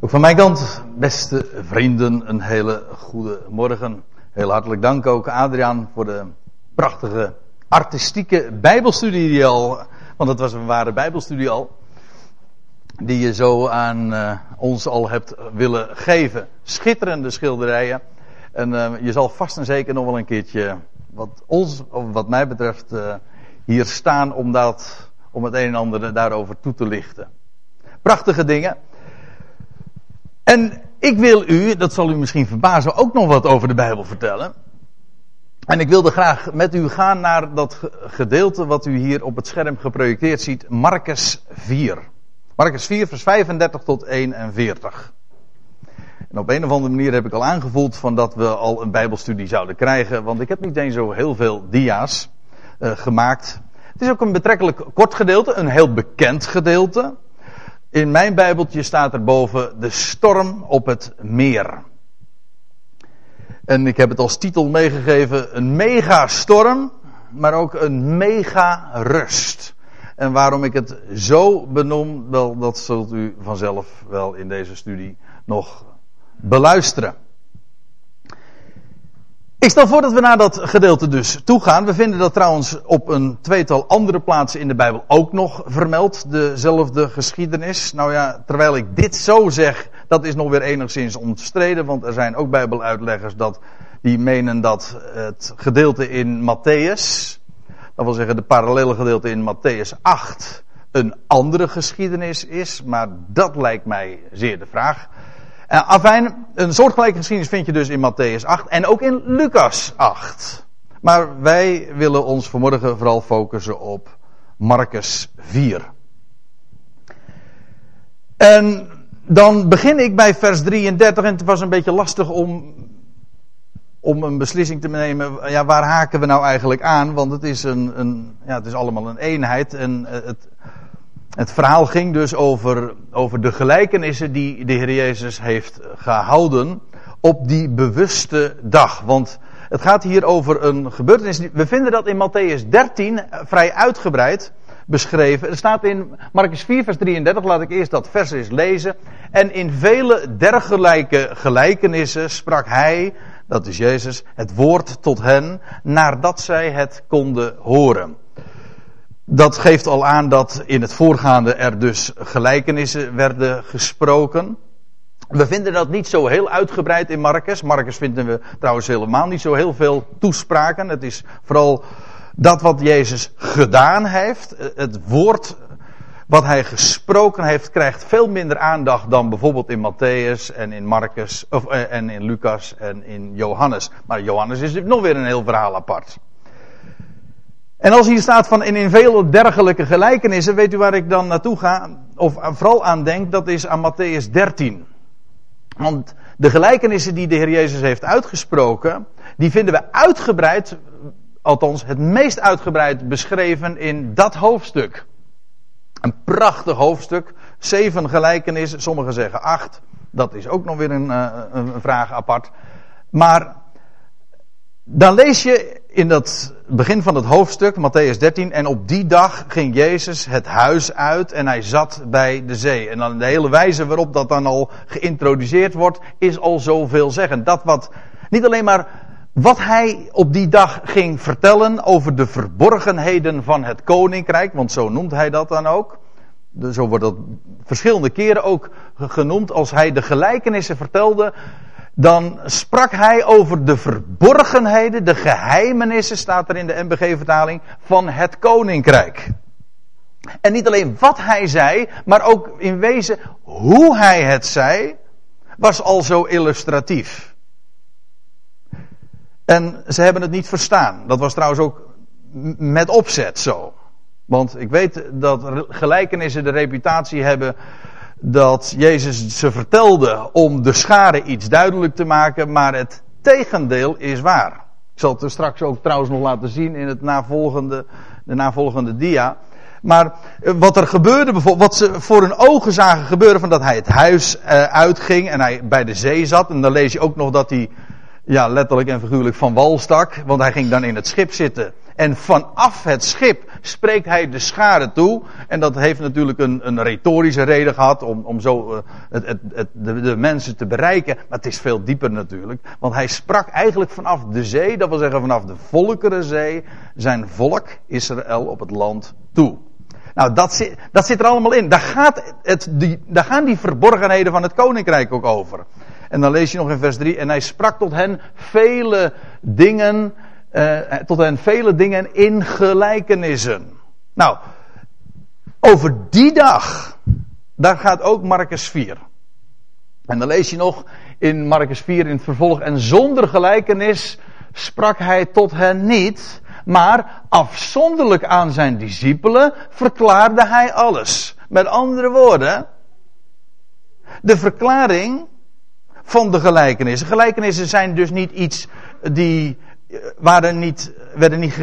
Ook van mijn kant, beste vrienden, een hele goede morgen. Heel hartelijk dank ook Adriaan voor de prachtige artistieke bijbelstudie die al, want het was een ware bijbelstudie al, die je zo aan uh, ons al hebt willen geven. Schitterende schilderijen. En uh, je zal vast en zeker nog wel een keertje, wat ons, of wat mij betreft, uh, hier staan om, dat, om het een en ander daarover toe te lichten. Prachtige dingen. En ik wil u, dat zal u misschien verbazen, ook nog wat over de Bijbel vertellen. En ik wilde graag met u gaan naar dat gedeelte wat u hier op het scherm geprojecteerd ziet, Marcus 4. Marcus 4, vers 35 tot 41. En op een of andere manier heb ik al aangevoeld van dat we al een Bijbelstudie zouden krijgen, want ik heb niet eens zo heel veel dia's uh, gemaakt. Het is ook een betrekkelijk kort gedeelte, een heel bekend gedeelte. In mijn Bijbeltje staat er boven de storm op het meer. En ik heb het als titel meegegeven: een megastorm, maar ook een mega rust. En waarom ik het zo benoem, wel, dat zult u vanzelf wel in deze studie nog beluisteren. Ik stel voor dat we naar dat gedeelte dus toe gaan. We vinden dat trouwens op een tweetal andere plaatsen in de Bijbel ook nog vermeld, dezelfde geschiedenis. Nou ja, terwijl ik dit zo zeg, dat is nog weer enigszins omstreden, want er zijn ook Bijbeluitleggers dat, die menen dat het gedeelte in Matthäus, dat wil zeggen de parallele gedeelte in Matthäus 8, een andere geschiedenis is, maar dat lijkt mij zeer de vraag. Uh, afijn, een soortgelijke geschiedenis vind je dus in Matthäus 8 en ook in Lucas 8. Maar wij willen ons vanmorgen vooral focussen op Marcus 4. En dan begin ik bij vers 33 en het was een beetje lastig om, om een beslissing te nemen. Ja, waar haken we nou eigenlijk aan? Want het is, een, een ja, het is allemaal een eenheid en het, het verhaal ging dus over, over de gelijkenissen die de Heer Jezus heeft gehouden op die bewuste dag. Want het gaat hier over een gebeurtenis. We vinden dat in Matthäus 13 vrij uitgebreid beschreven. Er staat in Marcus 4, vers 33, laat ik eerst dat vers eens lezen. En in vele dergelijke gelijkenissen sprak hij, dat is Jezus, het woord tot hen, nadat zij het konden horen. Dat geeft al aan dat in het voorgaande er dus gelijkenissen werden gesproken. We vinden dat niet zo heel uitgebreid in Marcus. Marcus vinden we trouwens helemaal niet zo heel veel toespraken. Het is vooral dat wat Jezus gedaan heeft. Het woord wat hij gesproken heeft krijgt veel minder aandacht dan bijvoorbeeld in Matthäus en in Marcus of, eh, en in Lucas en in Johannes. Maar Johannes is nog weer een heel verhaal apart. En als hier staat van in vele dergelijke gelijkenissen, weet u waar ik dan naartoe ga? Of vooral aan denk, dat is aan Matthäus 13. Want de gelijkenissen die de Heer Jezus heeft uitgesproken, die vinden we uitgebreid, althans het meest uitgebreid beschreven in dat hoofdstuk. Een prachtig hoofdstuk, zeven gelijkenissen, sommigen zeggen acht. Dat is ook nog weer een, eh, een vraag apart. Maar dan lees je in dat begin van het hoofdstuk, Matthäus 13, en op die dag ging Jezus het huis uit en hij zat bij de zee. En dan de hele wijze waarop dat dan al geïntroduceerd wordt, is al zoveel zeggen. Dat wat, niet alleen maar wat hij op die dag ging vertellen over de verborgenheden van het koninkrijk, want zo noemt hij dat dan ook. Zo wordt dat verschillende keren ook genoemd als hij de gelijkenissen vertelde dan sprak hij over de verborgenheden, de geheimenissen, staat er in de MBG-vertaling, van het koninkrijk. En niet alleen wat hij zei, maar ook in wezen hoe hij het zei, was al zo illustratief. En ze hebben het niet verstaan. Dat was trouwens ook met opzet zo. Want ik weet dat gelijkenissen de reputatie hebben dat Jezus ze vertelde om de schade iets duidelijk te maken, maar het tegendeel is waar. Ik zal het er straks ook trouwens nog laten zien in het navolgende, de navolgende dia. Maar eh, wat er gebeurde, bijvoorbeeld, wat ze voor hun ogen zagen gebeuren, van dat hij het huis uh, uitging en hij bij de zee zat. En dan lees je ook nog dat hij, ja, letterlijk en figuurlijk van wal stak, want hij ging dan in het schip zitten. En vanaf het schip spreekt hij de schade toe. En dat heeft natuurlijk een, een retorische reden gehad om, om zo het, het, het, de, de, mensen te bereiken. Maar het is veel dieper natuurlijk. Want hij sprak eigenlijk vanaf de zee, dat wil zeggen vanaf de Volkerenzee, zijn volk Israël op het land toe. Nou, dat zit, dat zit er allemaal in. Daar, gaat het, die, daar gaan die verborgenheden van het koninkrijk ook over. En dan lees je nog in vers 3. En hij sprak tot hen vele dingen. Uh, tot hen vele dingen in gelijkenissen. Nou, over die dag. Daar gaat ook Marcus 4. En dan lees je nog in Marcus 4 in het vervolg. En zonder gelijkenis sprak hij tot hen niet. Maar afzonderlijk aan zijn discipelen verklaarde hij alles. Met andere woorden. De verklaring van de gelijkenissen. Gelijkenissen zijn dus niet iets die eh, waren niet, werden niet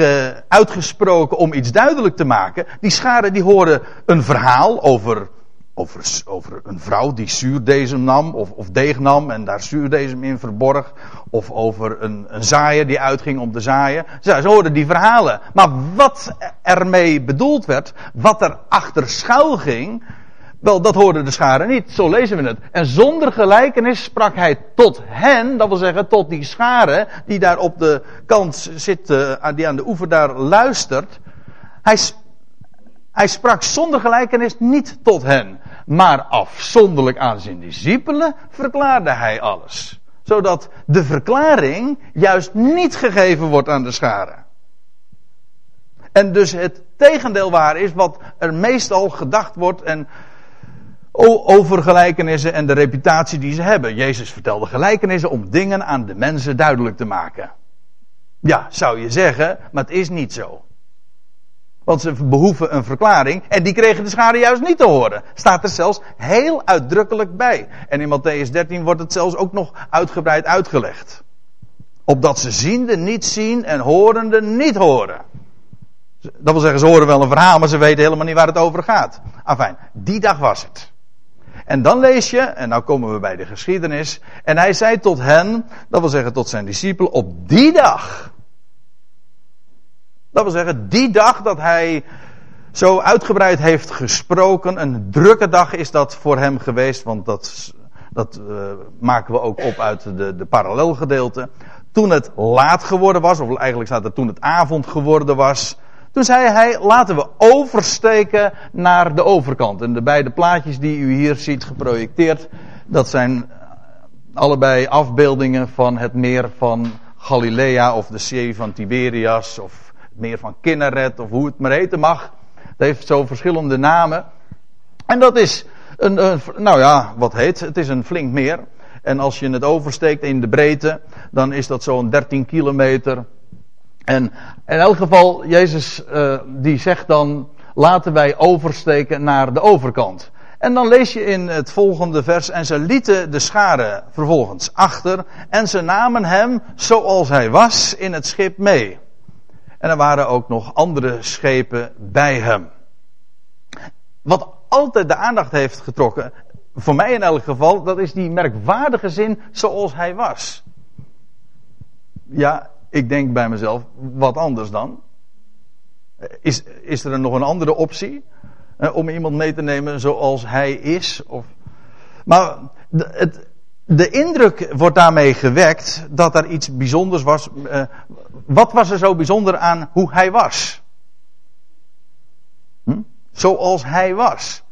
uitgesproken om iets duidelijk te maken. Die scharen die horen een verhaal over, over, over een vrouw die zuurdezem nam of, of deeg nam en daar zuurdezem in verborg. Of over een, een zaaier die uitging om te zaaien. Ze, ze hoorden die verhalen. Maar wat ermee bedoeld werd, wat er achter schuil ging, wel, dat hoorden de scharen niet. Zo lezen we het. En zonder gelijkenis sprak hij tot hen, dat wil zeggen tot die scharen die daar op de kant zit, uh, die aan de oever daar luistert. Hij, hij sprak zonder gelijkenis niet tot hen, maar afzonderlijk aan zijn discipelen verklaarde hij alles. Zodat de verklaring juist niet gegeven wordt aan de scharen. En dus het tegendeel waar is wat er meestal gedacht wordt en over gelijkenissen en de reputatie die ze hebben. Jezus vertelde gelijkenissen om dingen aan de mensen duidelijk te maken. Ja, zou je zeggen, maar het is niet zo. Want ze behoeven een verklaring en die kregen de schade juist niet te horen. Staat er zelfs heel uitdrukkelijk bij. En in Matthäus 13 wordt het zelfs ook nog uitgebreid uitgelegd. Opdat ze ziende niet zien en horende niet horen. Dat wil zeggen, ze horen wel een verhaal, maar ze weten helemaal niet waar het over gaat. Afijn, die dag was het. En dan lees je, en nou komen we bij de geschiedenis. En hij zei tot hen, dat wil zeggen tot zijn discipelen, op die dag. Dat wil zeggen, die dag dat hij zo uitgebreid heeft gesproken. Een drukke dag is dat voor hem geweest, want dat, dat uh, maken we ook op uit de, de parallelgedeelte. Toen het laat geworden was, of eigenlijk staat er toen het avond geworden was. Toen zei hij, laten we oversteken naar de overkant. En de beide plaatjes die u hier ziet geprojecteerd, dat zijn allebei afbeeldingen van het meer van Galilea of de zee van Tiberias of het meer van Kinneret of hoe het maar heten mag. Het heeft zo verschillende namen. En dat is een, een, nou ja, wat heet, het is een flink meer. En als je het oversteekt in de breedte, dan is dat zo'n 13 kilometer en in elk geval, Jezus uh, die zegt dan, laten wij oversteken naar de overkant. En dan lees je in het volgende vers, en ze lieten de scharen vervolgens achter, en ze namen hem zoals hij was in het schip mee. En er waren ook nog andere schepen bij hem. Wat altijd de aandacht heeft getrokken, voor mij in elk geval, dat is die merkwaardige zin zoals hij was. Ja, ik denk bij mezelf, wat anders dan? Is, is er nog een andere optie? Eh, om iemand mee te nemen zoals hij is? Of... Maar de, het, de indruk wordt daarmee gewekt dat er iets bijzonders was. Eh, wat was er zo bijzonder aan hoe hij was? Hm? Zoals hij was.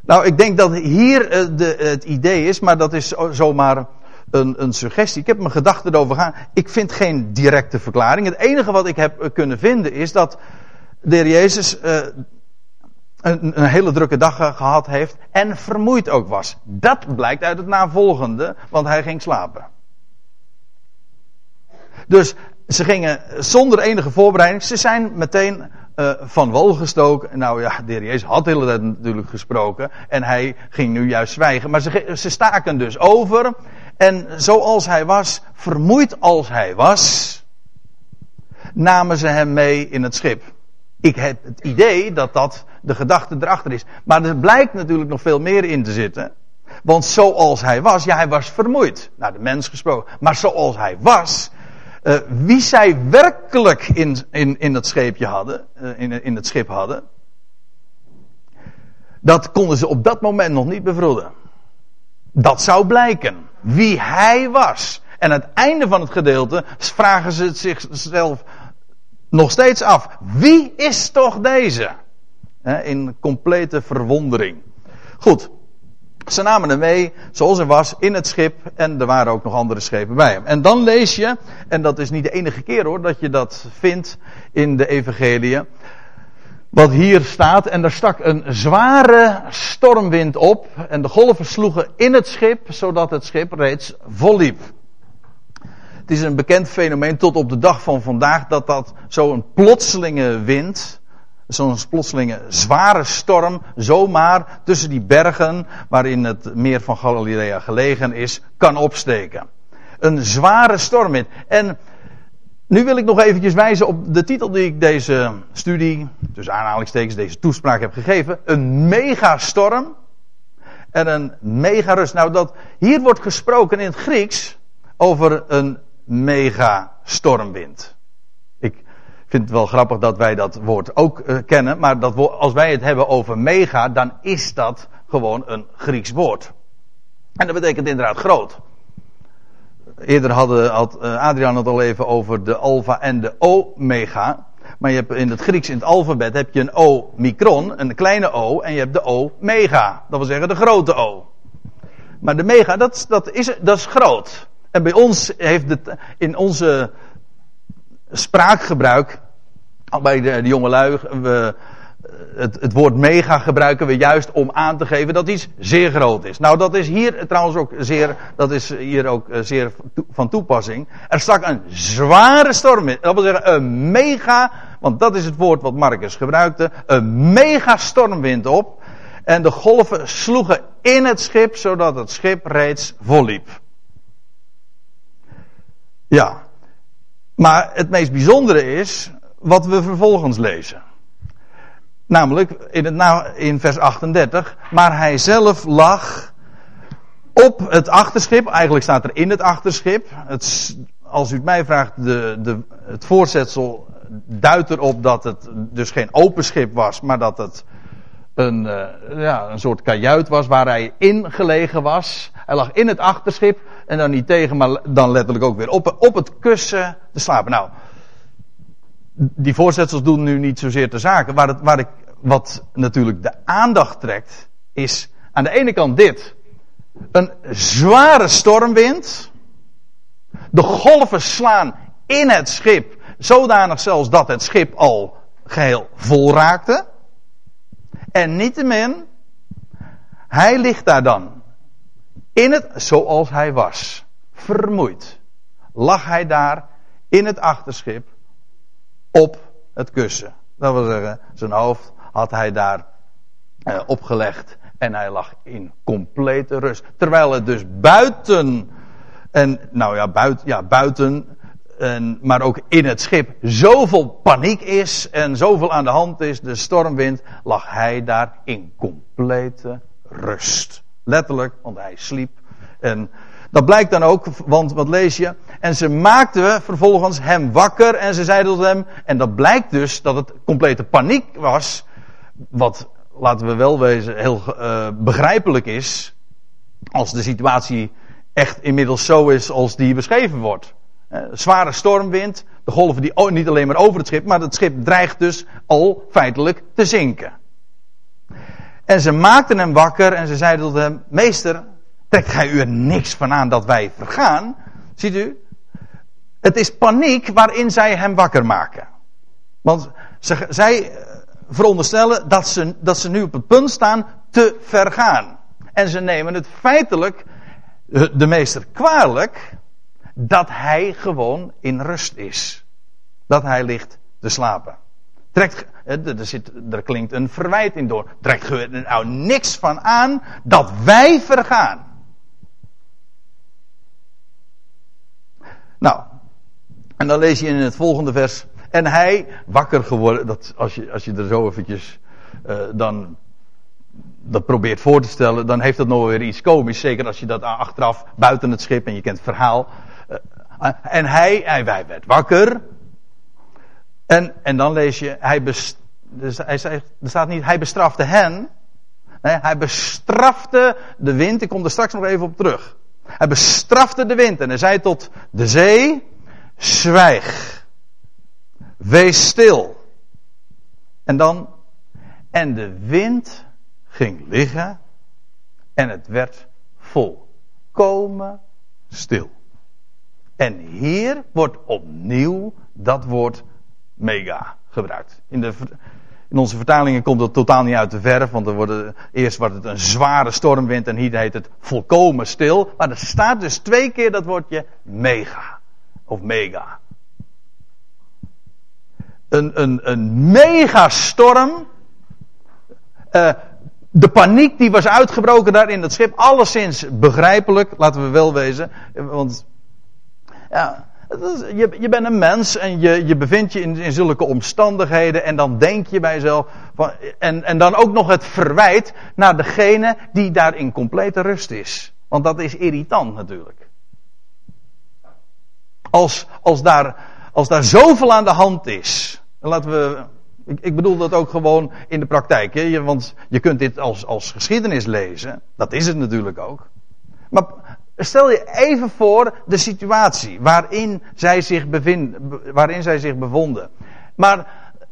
Nou, ik denk dat hier uh, de, het idee is, maar dat is zomaar een, een suggestie. Ik heb mijn gedachten erover gaan. Ik vind geen directe verklaring. Het enige wat ik heb eh, kunnen vinden is dat de Jezus uh, een, een, hele drukke dag gehad heeft en vermoeid ook was. Dat blijkt uit het navolgende, want hij ging slapen. Dus ze gingen zonder enige voorbereiding, ze zijn meteen van wal gestoken. Nou ja, de Jezus had de hele tijd natuurlijk gesproken en hij ging nu juist zwijgen. Maar ze, ze staken dus over en zoals hij was, vermoeid als hij was, namen ze hem mee in het schip. Ik heb het idee dat dat de gedachte erachter is. Maar er blijkt natuurlijk nog veel meer in te zitten. Want zoals hij was, ja, hij was vermoeid. Naar de mens gesproken. Maar zoals hij was, uh, wie zij werkelijk in, in, in het scheepje hadden, uh, in, in het schip hadden, dat konden ze op dat moment nog niet bevroeden. Dat zou blijken. Wie hij was. En aan het einde van het gedeelte vragen ze het zichzelf nog steeds af. Wie is toch deze? In complete verwondering. Goed. Ze namen hem mee, zoals hij was, in het schip. En er waren ook nog andere schepen bij hem. En dan lees je, en dat is niet de enige keer hoor, dat je dat vindt in de Evangelie. Wat hier staat, en er stak een zware stormwind op. En de golven sloegen in het schip, zodat het schip reeds volliep. Het is een bekend fenomeen tot op de dag van vandaag dat dat zo'n plotselinge wind, zo'n plotselinge zware storm, zomaar tussen die bergen waarin het meer van Galilea gelegen is, kan opsteken. Een zware stormwind. En nu wil ik nog eventjes wijzen op de titel die ik deze studie, dus aanhalingstekens, deze toespraak heb gegeven. Een megastorm en een megarust. Nou, dat, hier wordt gesproken in het Grieks over een megastormwind. Ik vind het wel grappig dat wij dat woord ook uh, kennen, maar dat als wij het hebben over mega, dan is dat gewoon een Grieks woord. En dat betekent inderdaad groot. Eerder had uh, Adriaan het al even over de alfa en de omega. Maar je hebt in het Grieks, in het alfabet, heb je een O-micron, een kleine O, en je hebt de O-mega. Dat wil zeggen de grote O. Maar de mega, dat, dat, is, dat is groot. En bij ons heeft het in onze spraakgebruik, bij de, de jongelui, we, het, het, woord mega gebruiken we juist om aan te geven dat iets zeer groot is. Nou, dat is hier trouwens ook zeer, dat is hier ook eh, zeer van toepassing. Er stak een zware storm in. Dat wil zeggen, een mega, want dat is het woord wat Marcus gebruikte, een mega stormwind op. En de golven sloegen in het schip, zodat het schip reeds volliep. Ja. Maar het meest bijzondere is wat we vervolgens lezen. Namelijk in, het, in vers 38. Maar hij zelf lag op het achterschip. Eigenlijk staat er in het achterschip. Het, als u het mij vraagt, de, de, het voorzetsel duidt erop dat het dus geen open schip was, maar dat het een, uh, ja, een soort kajuit was waar hij in gelegen was. Hij lag in het achterschip en dan niet tegen, maar dan letterlijk ook weer op, op het kussen te slapen. Nou, die voorzetsels doen nu niet zozeer te zaken. Waar, het, waar ik, wat natuurlijk de aandacht trekt, is aan de ene kant dit. Een zware stormwind. De golven slaan in het schip. Zodanig zelfs dat het schip al geheel vol raakte. En niettemin, hij ligt daar dan. In het, zoals hij was. Vermoeid. Lag hij daar in het achterschip op het kussen. Dat wil zeggen, zijn hoofd had hij daar eh, opgelegd en hij lag in complete rust. Terwijl het dus buiten, en nou ja, buiten, ja, buiten en, maar ook in het schip zoveel paniek is en zoveel aan de hand is, de stormwind, lag hij daar in complete rust. Letterlijk, want hij sliep. En dat blijkt dan ook, want wat lees je? En ze maakten vervolgens hem wakker en ze zeiden tot hem, en dat blijkt dus dat het complete paniek was, wat, laten we wel wezen, heel uh, begrijpelijk is, als de situatie echt inmiddels zo is als die beschreven wordt. Uh, zware stormwind, de golven die niet alleen maar over het schip, maar het schip dreigt dus al feitelijk te zinken. En ze maakten hem wakker en ze zeiden tot hem, meester, trekt gij u er niks van aan dat wij vergaan? Ziet u? Het is paniek waarin zij hem wakker maken. Want ze, zij eh, veronderstellen dat ze, dat ze nu op het punt staan te vergaan. En ze nemen het feitelijk eh, de meester kwalijk dat hij gewoon in rust is. Dat hij ligt te slapen. Trekt, er, zit, er klinkt een verwijt in door. Trekt er nou niks van aan dat wij vergaan. Nou, en dan lees je in het volgende vers. En hij, wakker geworden, dat, als, je, als je er zo eventjes uh, dan dat probeert voor te stellen, dan heeft dat nog weer iets komisch. Zeker als je dat achteraf buiten het schip en je kent het verhaal. Uh, En hij, hij, hij werd wakker. En, en dan lees je, hij, best, dus hij er staat niet, hij bestrafte hen. Hij bestrafte de wind. Ik kom er straks nog even op terug. Hij bestrafte de wind en hij zei tot de zee, zwijg. Wees stil. En dan, en de wind ging liggen en het werd volkomen stil. En hier wordt opnieuw dat woord mega gebruikt. In, de, in onze vertalingen komt het totaal niet uit de verf, want er worden, eerst wordt het een zware stormwind en hier heet het volkomen stil. Maar er staat dus twee keer dat woordje mega. Of mega. Een, een, een megastorm. Uh, de paniek die was uitgebroken daar in het schip, alleszins begrijpelijk, laten we wel wezen. Want ja, je, je bent een mens en je, je bevindt je in, in zulke omstandigheden en dan denk je bij jezelf, van, en, en dan ook nog het verwijt naar degene die daar in complete rust is. Want dat is irritant natuurlijk. Als, als, daar, als daar zoveel aan de hand is, laten we ik, ik, bedoel dat ook gewoon in de praktijk. Hè? Want je kunt dit als, als geschiedenis lezen. Dat is het natuurlijk ook. Maar stel je even voor de situatie waarin zij zich, bevind, waarin zij zich bevonden. Maar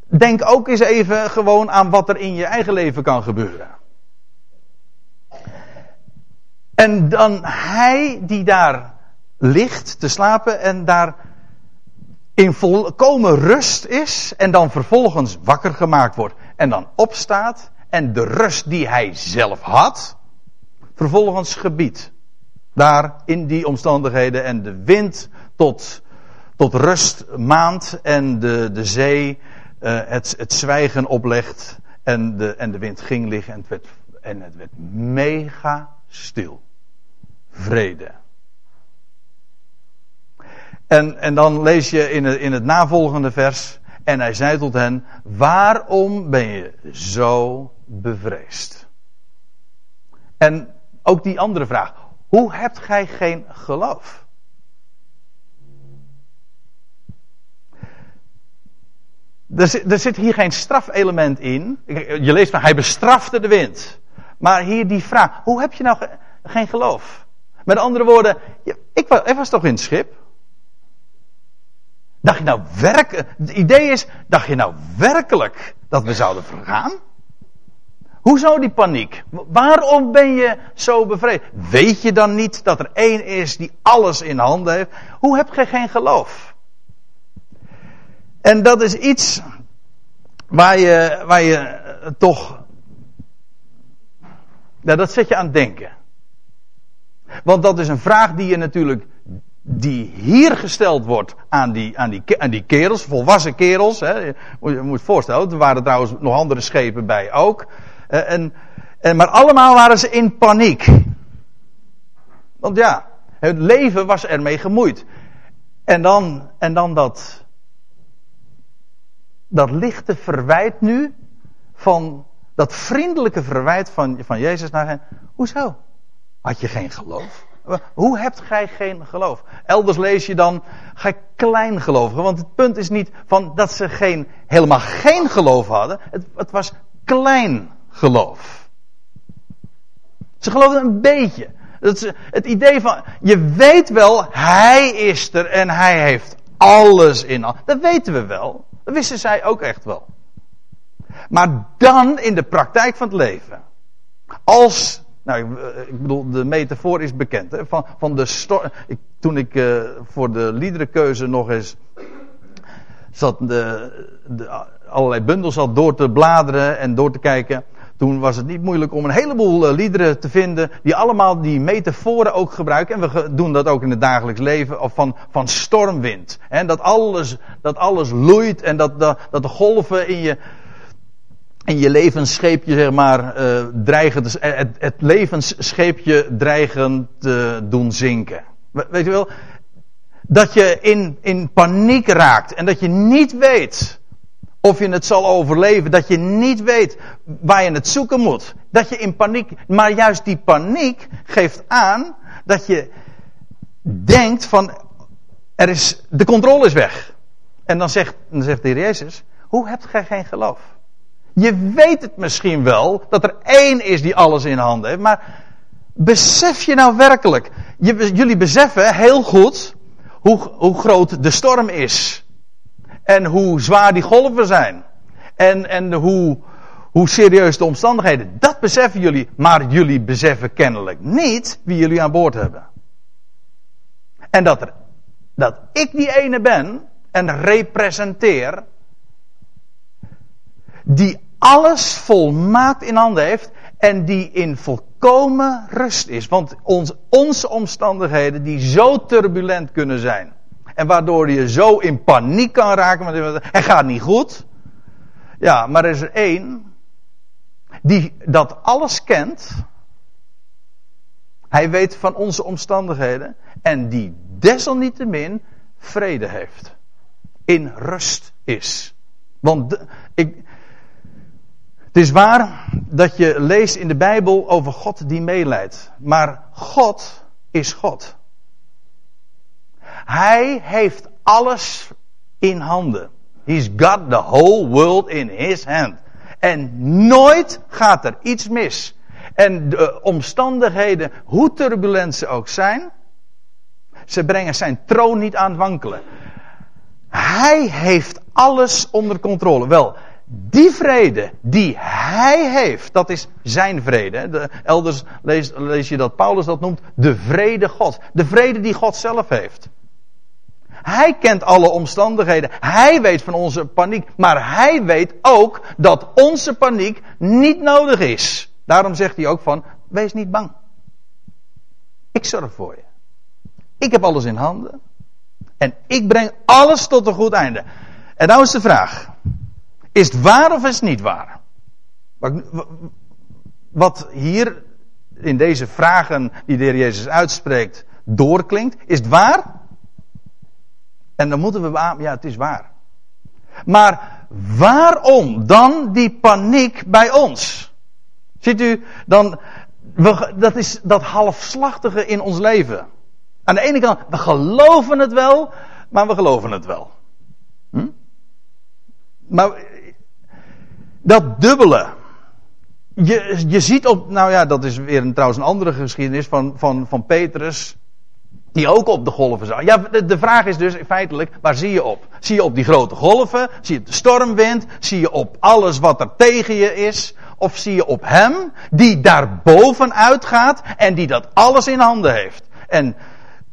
denk ook eens even gewoon aan wat er in je eigen leven kan gebeuren. En dan hij die daar ligt te slapen en daar in volkomen rust is en dan vervolgens wakker gemaakt wordt en dan opstaat en de rust die hij zelf had, vervolgens gebiedt. Daar in die omstandigheden en de wind tot, tot rust maand en de, de zee uh, het, het zwijgen oplegt en de, en de wind ging liggen en het werd, en het werd mega stil. Vrede. En, en dan lees je in het, in het navolgende vers. En hij zei tot hen: Waarom ben je zo bevreesd? En ook die andere vraag: Hoe hebt gij geen geloof? Er zit, er zit hier geen strafelement in. Je leest van hij bestrafte de wind. Maar hier die vraag: Hoe heb je nou geen geloof? Met andere woorden, ik was, ik was toch in het schip? Dacht je nou werkelijk, het idee is, dacht je nou werkelijk dat we zouden vergaan? Hoezo die paniek? Waarom ben je zo bevreesd? Weet je dan niet dat er één is die alles in handen heeft? Hoe heb je geen geloof? En dat is iets waar je, waar je eh, toch. Nou, dat zet je aan het denken. Want dat is een vraag die je natuurlijk die hier gesteld wordt aan die, aan die, aan die kerels, volwassen kerels. Hè. Je moet je voorstellen, er waren trouwens nog andere schepen bij ook. Eh, en, en, maar allemaal waren ze in paniek. Want ja, het leven was ermee gemoeid. En dan, en dan dat, dat lichte verwijt nu van dat vriendelijke verwijt van, van Jezus naar hen. Hoezo? Had je geen geloof? Hoe hebt gij geen geloof? Elders lees je dan, gij kleingelovigen. Want het punt is niet van dat ze geen, helemaal geen geloof hadden. Het, het was klein geloof. Ze geloofden een beetje. Het, het idee van, je weet wel, hij is er en hij heeft alles in. Dat weten we wel. Dat wisten zij ook echt wel. Maar dan in de praktijk van het leven. Als nou, eh, ik bedoel, de metafoor is bekend. Hè? Van, van de storm. Toen ik uh, voor de liederenkeuze nog eens zat de, de, allerlei bundels had door te bladeren en door te kijken. Toen was het niet moeilijk om een heleboel liederen te vinden die allemaal die metaforen ook gebruiken. En we doen dat ook in het dagelijks leven. Of van, van stormwind. En dat alles, dat alles loeit en dat, dat, dat de golven in je, en je levensscheepje, zeg maar, uh, dreigen, te, het, het levensscheepje dreigen te doen zinken. Weet je wel? Dat je in, in paniek raakt en dat je niet weet of je het zal overleven. Dat je niet weet waar je het zoeken moet. Dat je in paniek, maar juist die paniek geeft aan dat je denkt van, er is, de controle is weg. En dan zegt, dan zegt de Heer Jezus, hoe hebt gij geen geloof? Je weet het misschien wel, dat er één is die alles in handen heeft, maar besef je nou werkelijk, jullie beseffen heel goed hoe, hoe groot de storm is. En hoe zwaar die golven zijn. En, en hoe, hoe serieus de omstandigheden. Dat beseffen jullie, maar jullie beseffen kennelijk niet wie jullie aan boord hebben. En dat, er, dat ik die ene ben en representeer, die alles volmaakt in handen heeft en die in volkomen rust is. Want ons, onze omstandigheden die zo turbulent kunnen zijn. En waardoor je zo in paniek kan raken. Want het gaat niet goed. Ja, maar er is er één. Die dat alles kent. Hij weet van onze omstandigheden. En die desalniettemin vrede heeft. In rust is. Want ik, het is waar dat je leest in de Bijbel over God die meeleidt. Maar God is God. Hij heeft alles in handen. He's got the whole world in his hand. En nooit gaat er iets mis. En de omstandigheden, hoe turbulent ze ook zijn, ze brengen zijn troon niet aan het wankelen. Hij heeft alles onder controle. Wel, die vrede die hij heeft, dat is zijn vrede. De, elders lees, lees je dat Paulus dat noemt, de vrede God. De vrede die God zelf heeft. Hij kent alle omstandigheden. Hij weet van onze paniek. Maar hij weet ook dat onze paniek niet nodig is. Daarom zegt hij ook van, wees niet bang. Ik zorg voor je. Ik heb alles in handen. En ik breng alles tot een goed einde. En nou is de vraag. Is het waar of is het niet waar? Wat hier in deze vragen die de Heer Jezus uitspreekt doorklinkt. Is het waar? En dan moeten we ja het is waar. Maar waarom dan die paniek bij ons? Ziet u, dan, we, dat is dat halfslachtige in ons leven. Aan de ene kant, we geloven het wel, maar we geloven het wel. Hm? Maar dat dubbele. Je, je ziet op, nou ja, dat is weer een, trouwens een andere geschiedenis van, van, van Petrus. Die ook op de golven zag. Ja, de, de, vraag is dus feitelijk, waar zie je op? Zie je op die grote golven? Zie je op de stormwind? Zie je op alles wat er tegen je is? Of zie je op hem, die daar bovenuit gaat en die dat alles in handen heeft? En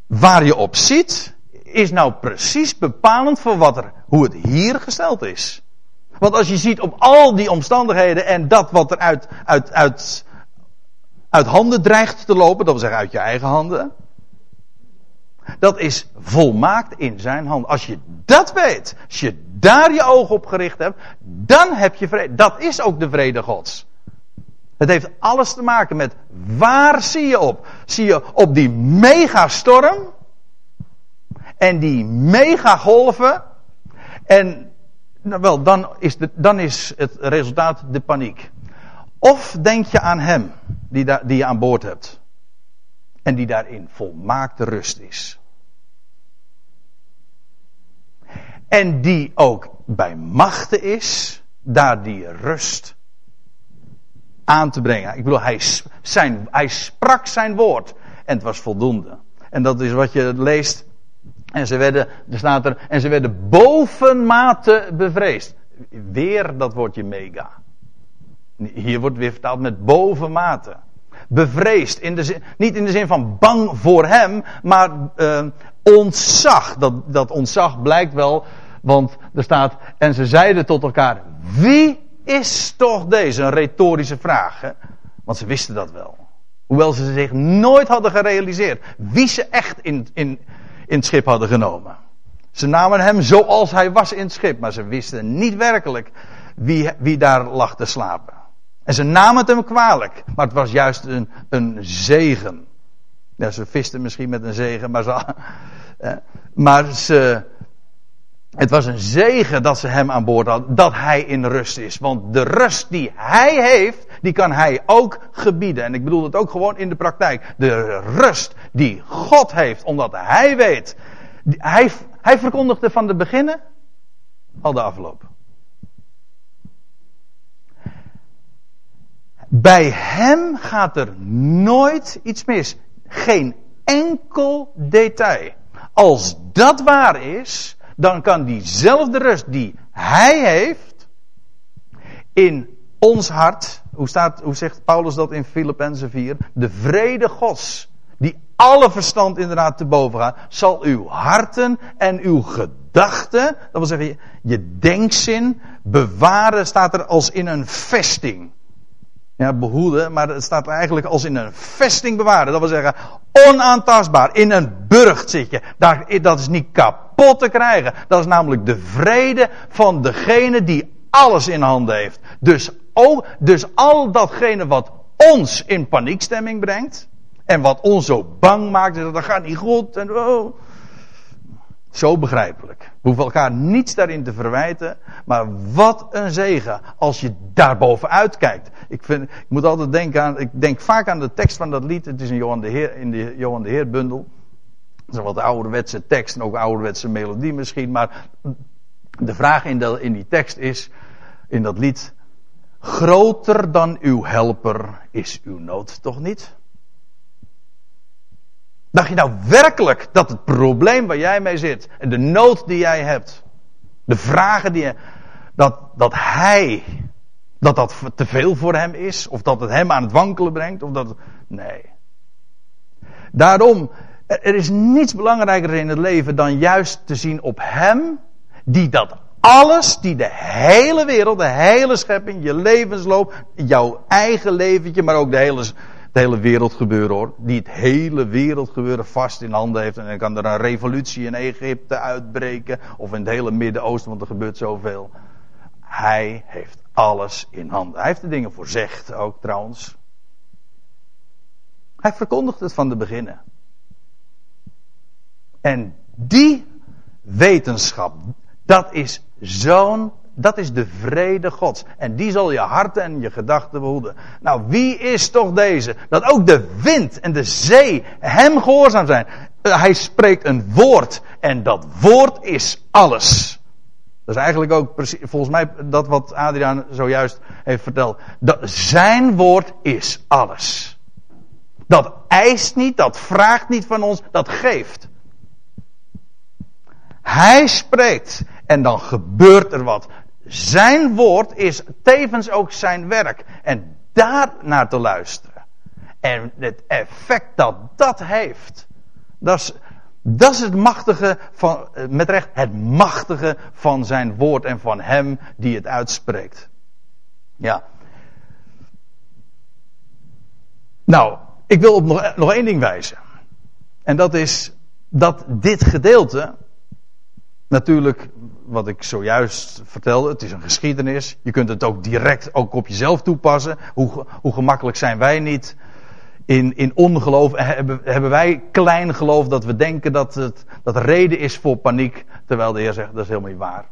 waar je op ziet, is nou precies bepalend voor wat er, hoe het hier gesteld is. Want als je ziet op al die omstandigheden en dat wat er uit, uit, uit, uit handen dreigt te lopen, dat wil zeggen uit je eigen handen, dat is volmaakt in zijn hand. Als je dat weet, als je daar je oog op gericht hebt, dan heb je vrede. Dat is ook de vrede Gods. Het heeft alles te maken met waar zie je op? Zie je op die megastorm en die megagolven en nou wel, dan is, de, dan is het resultaat de paniek. Of denk je aan hem die, daar, die je aan boord hebt. En die daarin volmaakte rust is. En die ook bij machten is, daar die rust aan te brengen. Ik bedoel, hij, zijn, hij sprak zijn woord. En het was voldoende. En dat is wat je leest en ze werden, er staat er, en ze werden bovenmate bevreesd. Weer dat woordje mega. Hier wordt weer vertaald met bovenmate. Bevreesd, in de niet in de zin van bang voor hem, maar uh, ontzag. Dat, dat ontzag blijkt wel, want er staat, en ze zeiden tot elkaar, wie is toch deze? Een retorische vraag, want ze wisten dat wel. Hoewel ze zich nooit hadden gerealiseerd wie ze echt in, in, in het schip hadden genomen. Ze namen hem zoals hij was in het schip, maar ze wisten niet werkelijk wie, wie daar lag te slapen. En ze namen het hem kwalijk, maar het was juist een, een zegen. Ja, ze visten misschien met een zegen, maar, ze, eh, maar ze, het was een zegen dat ze hem aan boord hadden, dat hij in rust is. Want de rust die hij heeft, die kan hij ook gebieden. En ik bedoel het ook gewoon in de praktijk. De rust die God heeft, omdat hij weet Hij, hij verkondigde van de beginnen al de afloop. Bij hem gaat er nooit iets mis. Geen enkel detail. Als dat waar is, dan kan diezelfde rust die hij heeft in ons hart, hoe, staat, hoe zegt Paulus dat in Filippenzen 4? De vrede Gods, die alle verstand inderdaad te boven gaat, zal uw harten en uw gedachten, dat wil zeggen je denkzin, bewaren, staat er als in een vesting. Ja, behoeden, maar het staat eigenlijk als in een vesting bewaren. Dat wil zeggen, onaantastbaar. In een burcht zit je. Dat is niet kapot te krijgen. Dat is namelijk de vrede van degene die alles in handen heeft. Dus, dus al datgene wat ons in paniekstemming brengt. En wat ons zo bang maakt. Dat gaat niet goed. En, oh, zo begrijpelijk. We hoeven elkaar niets daarin te verwijten. Maar wat een zegen als je daar bovenuit kijkt. Ik, vind, ik moet altijd denken aan. Ik denk vaak aan de tekst van dat lied. Het is in, Johan de Heer, in de Johan de Heer bundel. Het is een wat ouderwetse tekst en ook ouderwetse melodie misschien. Maar de vraag in, in die tekst is. In dat lied. Groter dan uw helper is uw nood toch niet? Dacht je nou werkelijk dat het probleem waar jij mee zit en de nood die jij hebt, de vragen die je, dat, dat hij, dat dat te veel voor hem is, of dat het hem aan het wankelen brengt, of dat, nee. Daarom, er is niets belangrijker in het leven dan juist te zien op hem, die dat alles, die de hele wereld, de hele schepping, je levensloop, jouw eigen leventje, maar ook de hele het hele wereldgebeuren hoor. Die het hele wereldgebeuren vast in handen heeft. En dan kan er een revolutie in Egypte uitbreken. Of in het hele Midden-Oosten, want er gebeurt zoveel. Hij heeft alles in handen. Hij heeft de dingen voorzegd ook trouwens. Hij verkondigt het van de beginnen. En die wetenschap, dat is zo'n dat is de vrede Gods. En die zal je harten en je gedachten behoeden. Nou, wie is toch deze? Dat ook de wind en de zee hem gehoorzaam zijn. Eh, hij spreekt een woord. En dat woord is alles. Dat is eigenlijk ook volgens mij dat wat Adriaan zojuist heeft verteld. Dat zijn woord is alles. Dat eist niet, dat vraagt niet van ons, dat geeft. Hij spreekt en dan gebeurt er wat. Zijn woord is tevens ook zijn werk. En daar naar te luisteren. En het effect dat dat heeft. Dat is, dat is het machtige van, met recht, het machtige van zijn woord en van hem die het uitspreekt. Ja. Nou, ik wil op nog, nog één ding wijzen. En dat is dat dit gedeelte natuurlijk wat ik zojuist vertelde, het is een geschiedenis. Je kunt het ook direct ook op jezelf toepassen. Hoe, hoe gemakkelijk zijn wij niet in, in ongeloof? Hebben, hebben wij klein geloof dat we denken dat het dat reden is voor paniek, terwijl de Heer zegt dat is helemaal niet waar.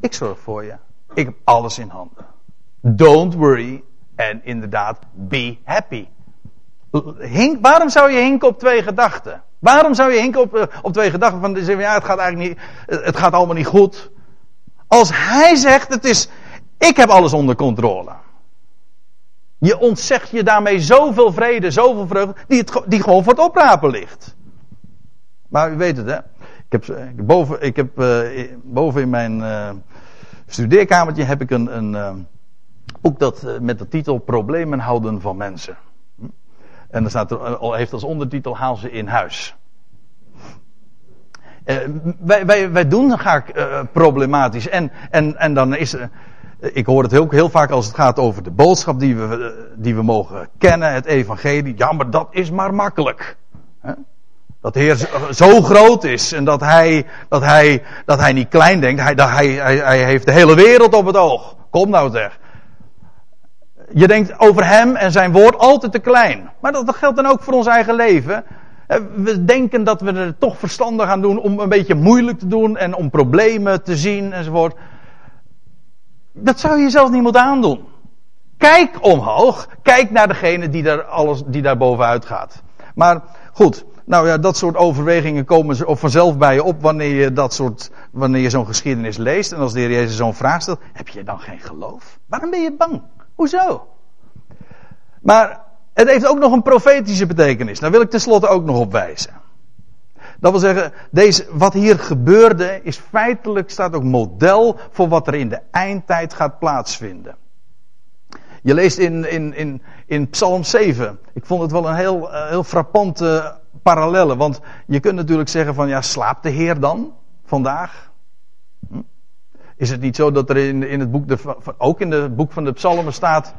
Ik zorg voor je. Ik heb alles in handen. Don't worry. En inderdaad, be happy. Hink, waarom zou je hinken op twee gedachten? Waarom zou je hinken op, eh, op twee gedachten van, ja, het gaat eigenlijk niet, het gaat allemaal niet goed. Als hij zegt, het is, ik heb alles onder controle. Je ontzegt je daarmee zoveel vrede, zoveel vreugde, die, het, die gewoon voor het oprapen ligt. Maar u weet het, hè. Ik heb, boven, ik heb boven in mijn uh, studeerkamertje heb ik een, een boek dat, met de titel Problemen houden van mensen. En dan staat er, eh, heeft als ondertitel Haal ze in huis. Uh, wij, wij, wij doen graag uh, problematisch. En, en, en dan is uh, ik hoor het heel, heel vaak als het gaat over de boodschap die we, die we mogen kennen, het evangelie. Ja, maar dat is maar makkelijk. Dat de Heer zo groot is en dat hij, dat hij, dat hij niet klein denkt. Hij, dat hij, hij, hij heeft de hele wereld op het oog. Kom nou zeg je denkt over hem en zijn woord altijd te klein. Maar dat, geldt dan ook voor ons eigen leven. Eh, we denken dat we er toch verstandig aan doen om een beetje moeilijk te doen en om problemen te zien enzovoort. Dat zou je jezelf niet moeten aandoen. Kijk omhoog. Kijk naar degene die daar, alles, die daar bovenuit gaat. Maar goed, Nou ja, dat soort overwegingen komen vanzelf bij je op wanneer je dat soort, wanneer je zo'n geschiedenis leest. En als de Heer Jezus zo'n vraag stelt, heb je dan geen geloof? Waarom ben je bang? Hoezo? Maar het heeft ook nog een profetische betekenis. Daar wil ik tenslotte ook nog op wijzen. Dat wil zeggen, deze, wat hier gebeurde is feitelijk, staat ook model voor wat er in de eindtijd gaat plaatsvinden. Je leest in, in, in, in Psalm 7. Ik vond het wel een heel, uh, heel frappante parallelle. Want je kunt natuurlijk zeggen van ja, slaapt de Heer dan vandaag? Is het niet zo dat er in, in het boek, de, ook in het boek van de Psalmen staat,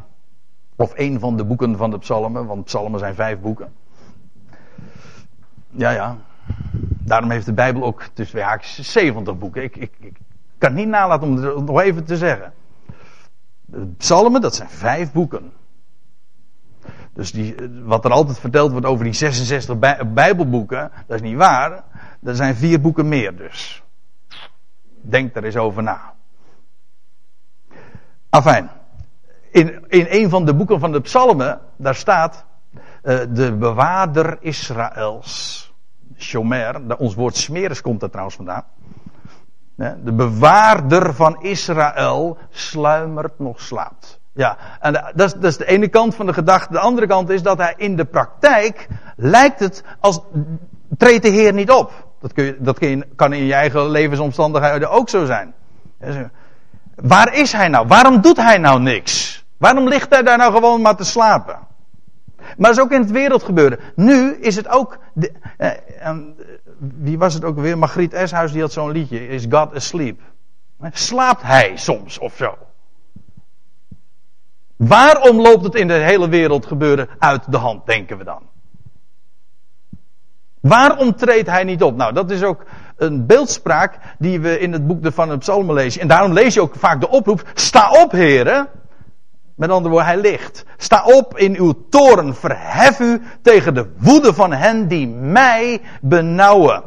of een van de boeken van de Psalmen, want Psalmen zijn vijf boeken. Ja, ja. Daarom heeft de Bijbel ook tussen haakjes 70 boeken. Ik, ik, ik kan niet nalaten om nog even te zeggen. De psalmen, dat zijn vijf boeken. Dus die, wat er altijd verteld wordt over die 66 bijbelboeken, dat is niet waar. Er zijn vier boeken meer dus. Denk er eens over na. Afijn. In, in een van de boeken van de psalmen, daar staat uh, de bewaarder Israëls. Shomer, ons woord smeres komt er trouwens vandaan. De bewaarder van Israël sluimert nog slaapt. Ja, en dat is, dat is de ene kant van de gedachte. De andere kant is dat hij in de praktijk lijkt het als treedt de Heer niet op. Dat, dat kan in je eigen levensomstandigheden ook zo zijn. Waar is hij nou? Waarom doet hij nou niks? Waarom ligt hij daar nou gewoon maar te slapen? Maar dat is ook in het wereldgebeuren. Nu is het ook. De, eh, wie was het ook weer? Margriet Eshuis die had zo'n liedje. Is God asleep? Slaapt hij soms of zo? Waarom loopt het in de hele wereld gebeuren uit de hand, denken we dan? Waarom treedt hij niet op? Nou, dat is ook een beeldspraak die we in het boek van de Psalmen lezen. En daarom lees je ook vaak de oproep: sta op, heren. Met andere woorden, hij ligt. Sta op in uw toren, verhef u tegen de woede van hen die mij benauwen.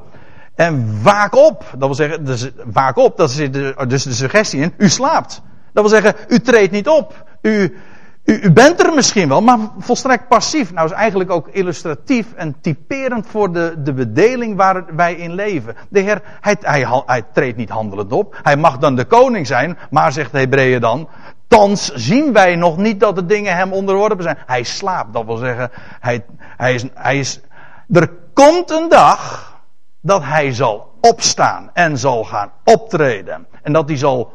En waak op, dat wil zeggen, dus, waak op, dat is dus de suggestie in, u slaapt. Dat wil zeggen, u treedt niet op. U, u, bent er misschien wel, maar volstrekt passief. Nou is eigenlijk ook illustratief en typerend voor de, de bedeling waar wij in leven. De Heer, hij, hij, hij treedt niet handelend op. Hij mag dan de koning zijn, maar zegt de Hebreeën dan, Thans zien wij nog niet dat de dingen hem onderworpen zijn. Hij slaapt, dat wil zeggen, hij, hij, is, hij is. Er komt een dag dat hij zal opstaan en zal gaan optreden. En dat hij zal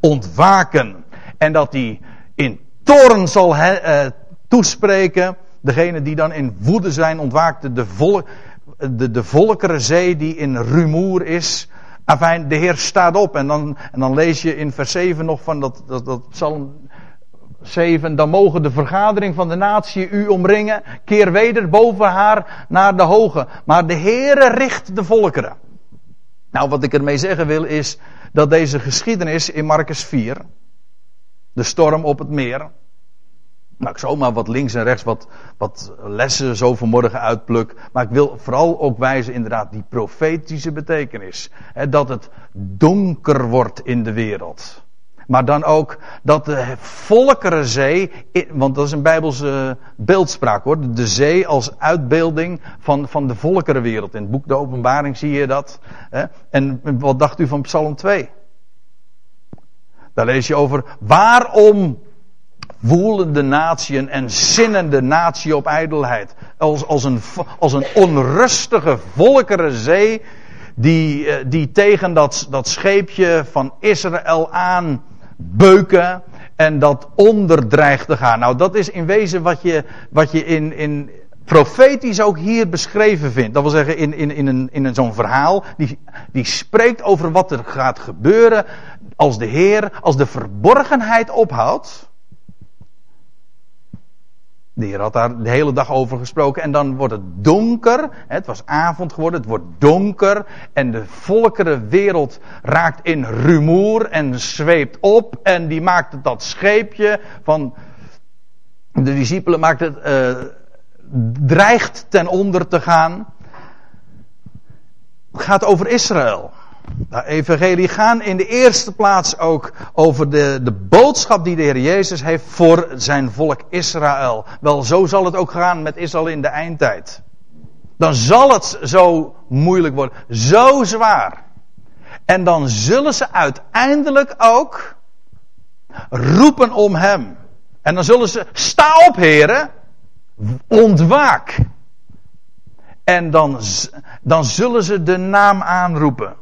ontwaken. En dat hij toren zal he, uh, toespreken. Degene die dan in woede zijn ontwaakte. De, vol, de, de volkerenzee die in rumoer is. Afijn, de Heer staat op. En dan, en dan lees je in vers 7 nog van dat, dat, dat psalm 7. Dan mogen de vergadering van de natie u omringen. Keer weder boven haar naar de hoge. Maar de Heere richt de volkeren. Nou, wat ik ermee zeggen wil is dat deze geschiedenis in Marcus 4. De storm op het meer. Nou, ik zomaar wat links en rechts wat, wat lessen zo vanmorgen uitpluk. Maar ik wil vooral ook wijzen inderdaad die profetische betekenis. dat het donker wordt in de wereld. Maar dan ook dat de volkerenzee, want dat is een bijbelse beeldspraak hoor. De zee als uitbeelding van, van de volkerenwereld. In het boek De Openbaring zie je dat. En wat dacht u van Psalm 2? Daar lees je over waarom woelende natieën en zinnende natie op ijdelheid. Als, als, een, als een onrustige volkerenzee die, eh, die tegen dat, dat scheepje van Israël aan beuken en dat onder dreigt te gaan. Nou, dat is in wezen wat je, wat je in, in profetisch ook hier beschreven vindt. Dat wil zeggen, in, in, in, een, in een, zo'n verhaal, die, die spreekt over wat er gaat gebeuren als de Heer, als de verborgenheid ophoudt. De Heer had daar de hele dag over gesproken. En dan wordt het donker. Het was avond geworden. Het wordt donker. En de volkerenwereld raakt in rumoer. En zweept op. En die maakt dat scheepje van. De discipelen maakt het. Uh, dreigt ten onder te gaan. Het gaat over Israël. De nou, evangelie gaan in de eerste plaats ook over de, de boodschap die de Heer Jezus heeft voor zijn volk Israël. Wel, zo zal het ook gaan met Israël in de eindtijd. Dan zal het zo moeilijk worden. Zo zwaar. En dan zullen ze uiteindelijk ook roepen om hem. En dan zullen ze, sta op heren, ontwaak. En dan, dan zullen ze de naam aanroepen.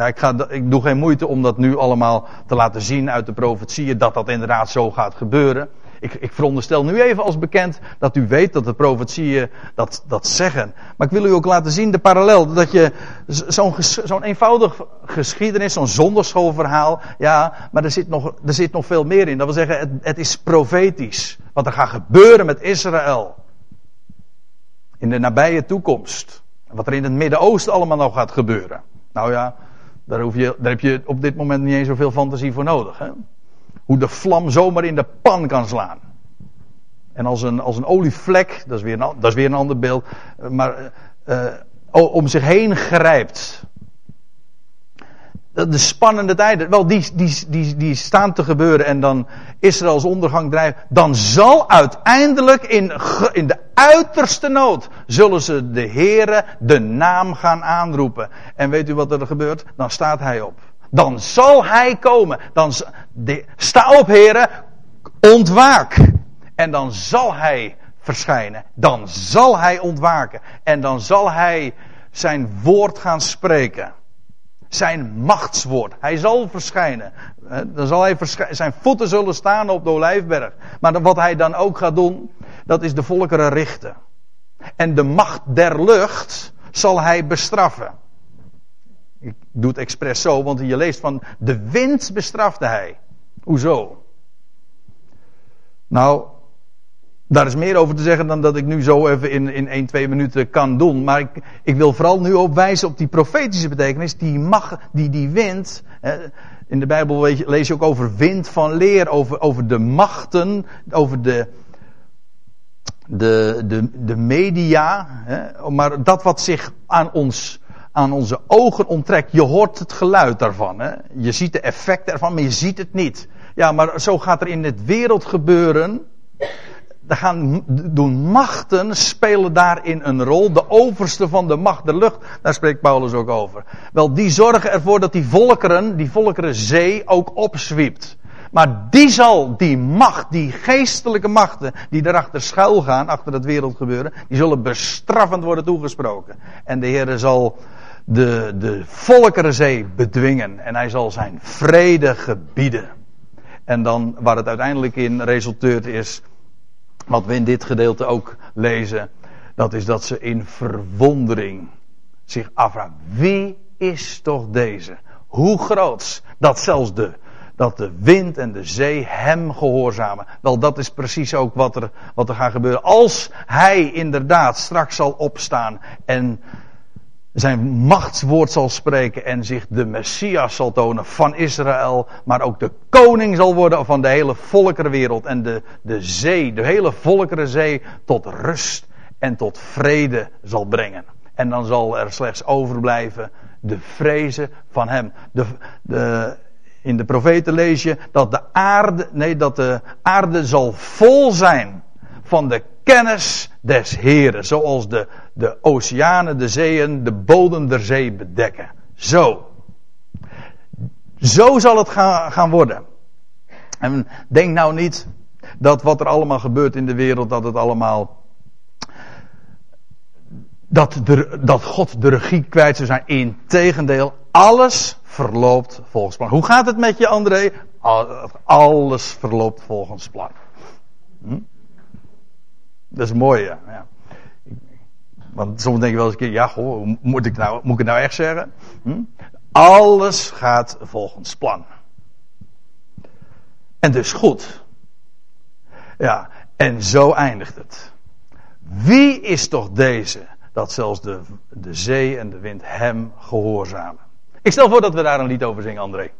Ja, ik, ga, ik doe geen moeite om dat nu allemaal te laten zien uit de profetieën, dat dat inderdaad zo gaat gebeuren. Ik, ik veronderstel nu even als bekend dat u weet dat de profetieën dat, dat zeggen. Maar ik wil u ook laten zien de parallel. Dat je zo'n zo'n eenvoudig geschiedenis, zo'n zonderschoolverhaal. Ja, maar er zit, nog, er zit nog veel meer in. Dat wil zeggen, het, het is profetisch. Wat er gaat gebeuren met Israël. In de nabije toekomst. Wat er in het Midden-Oosten allemaal nog gaat gebeuren. Nou ja, daar, je, daar heb je op dit moment niet eens zoveel fantasie voor nodig. Hè? Hoe de vlam zomaar in de pan kan slaan. En als een, als een olievlek, dat is, weer een, dat is weer een ander beeld, maar uh, om zich heen grijpt. De spannende tijden, wel, die, die, die, die staan te gebeuren en dan Israëls ondergang drijven. Dan zal uiteindelijk in, in de uiterste nood, zullen ze de Heere de naam gaan aanroepen. En weet u wat er gebeurt? Dan staat hij op. Dan zal hij komen. Dan, sta op, heren, ontwaak. En dan zal hij verschijnen. Dan zal hij ontwaken. En dan zal hij zijn woord gaan spreken. Zijn machtswoord. Hij zal verschijnen. Dan zal hij. Zijn voeten zullen staan op de olijfberg. Maar wat hij dan ook gaat doen, dat is de volkeren richten. En de macht der lucht zal hij bestraffen. Ik doe het expres zo, want je leest van de wind bestrafte hij. Hoezo? Nou, daar is meer over te zeggen dan dat ik nu zo even in, in 1, 2 minuten kan doen. Maar ik, ik wil vooral nu op wijzen op die profetische betekenis. Die, mag, die, die wind. In de Bijbel lees je ook over wind van leer. Over, over de machten. Over de, de, de, de media. Maar dat wat zich aan ons aan onze ogen onttrekt. Je hoort het geluid daarvan. Hè? Je ziet de effecten ervan, maar je ziet het niet. Ja, maar zo gaat er in het wereld Er gaan doen machten spelen daarin een rol. De overste van de macht der lucht, daar spreekt Paulus ook over. Wel, die zorgen ervoor dat die volkeren, die volkeren zee ook opzwiept. Maar die zal, die macht, die geestelijke machten, die daarachter schuil gaan, achter het wereldgebeuren, die zullen bestraffend worden toegesproken. En de Heer zal de, de volkerenzee bedwingen. En hij zal zijn vrede gebieden. En dan waar het uiteindelijk in resulteert is, wat we in dit gedeelte ook lezen, dat is dat ze in verwondering zich afvragen. Wie is toch deze? Hoe groot dat zelfs de, dat de wind en de zee hem gehoorzamen. Wel, dat is precies ook wat er, wat er gaat gebeuren. Als hij inderdaad straks zal opstaan en zijn machtswoord zal spreken en zich de Messias zal tonen van Israël, maar ook de koning zal worden van de hele volkerenwereld en de, de zee, de hele volkerenzee tot rust en tot vrede zal brengen. En dan zal er slechts overblijven de vrezen van hem. De, de, in de profeten lees je dat de aarde, nee, dat de aarde zal vol zijn van de kennis des Heren. Zoals de, de oceanen, de zeeën, de bodem der zee bedekken. Zo. Zo zal het gaan, gaan worden. En denk nou niet dat wat er allemaal gebeurt in de wereld, dat het allemaal. Dat, de, dat God de regie kwijt zou zijn. Integendeel, alles verloopt volgens plan. Hoe gaat het met je, André? Alles verloopt volgens plan. Hm? Dat is mooi, ja. Want soms denk je wel eens een keer, ja, goh, moet ik, nou, moet ik het nou echt zeggen? Hm? Alles gaat volgens plan. En dus goed. Ja, en zo eindigt het. Wie is toch deze, dat zelfs de, de zee en de wind hem gehoorzamen? Ik stel voor dat we daar een lied over zingen, André.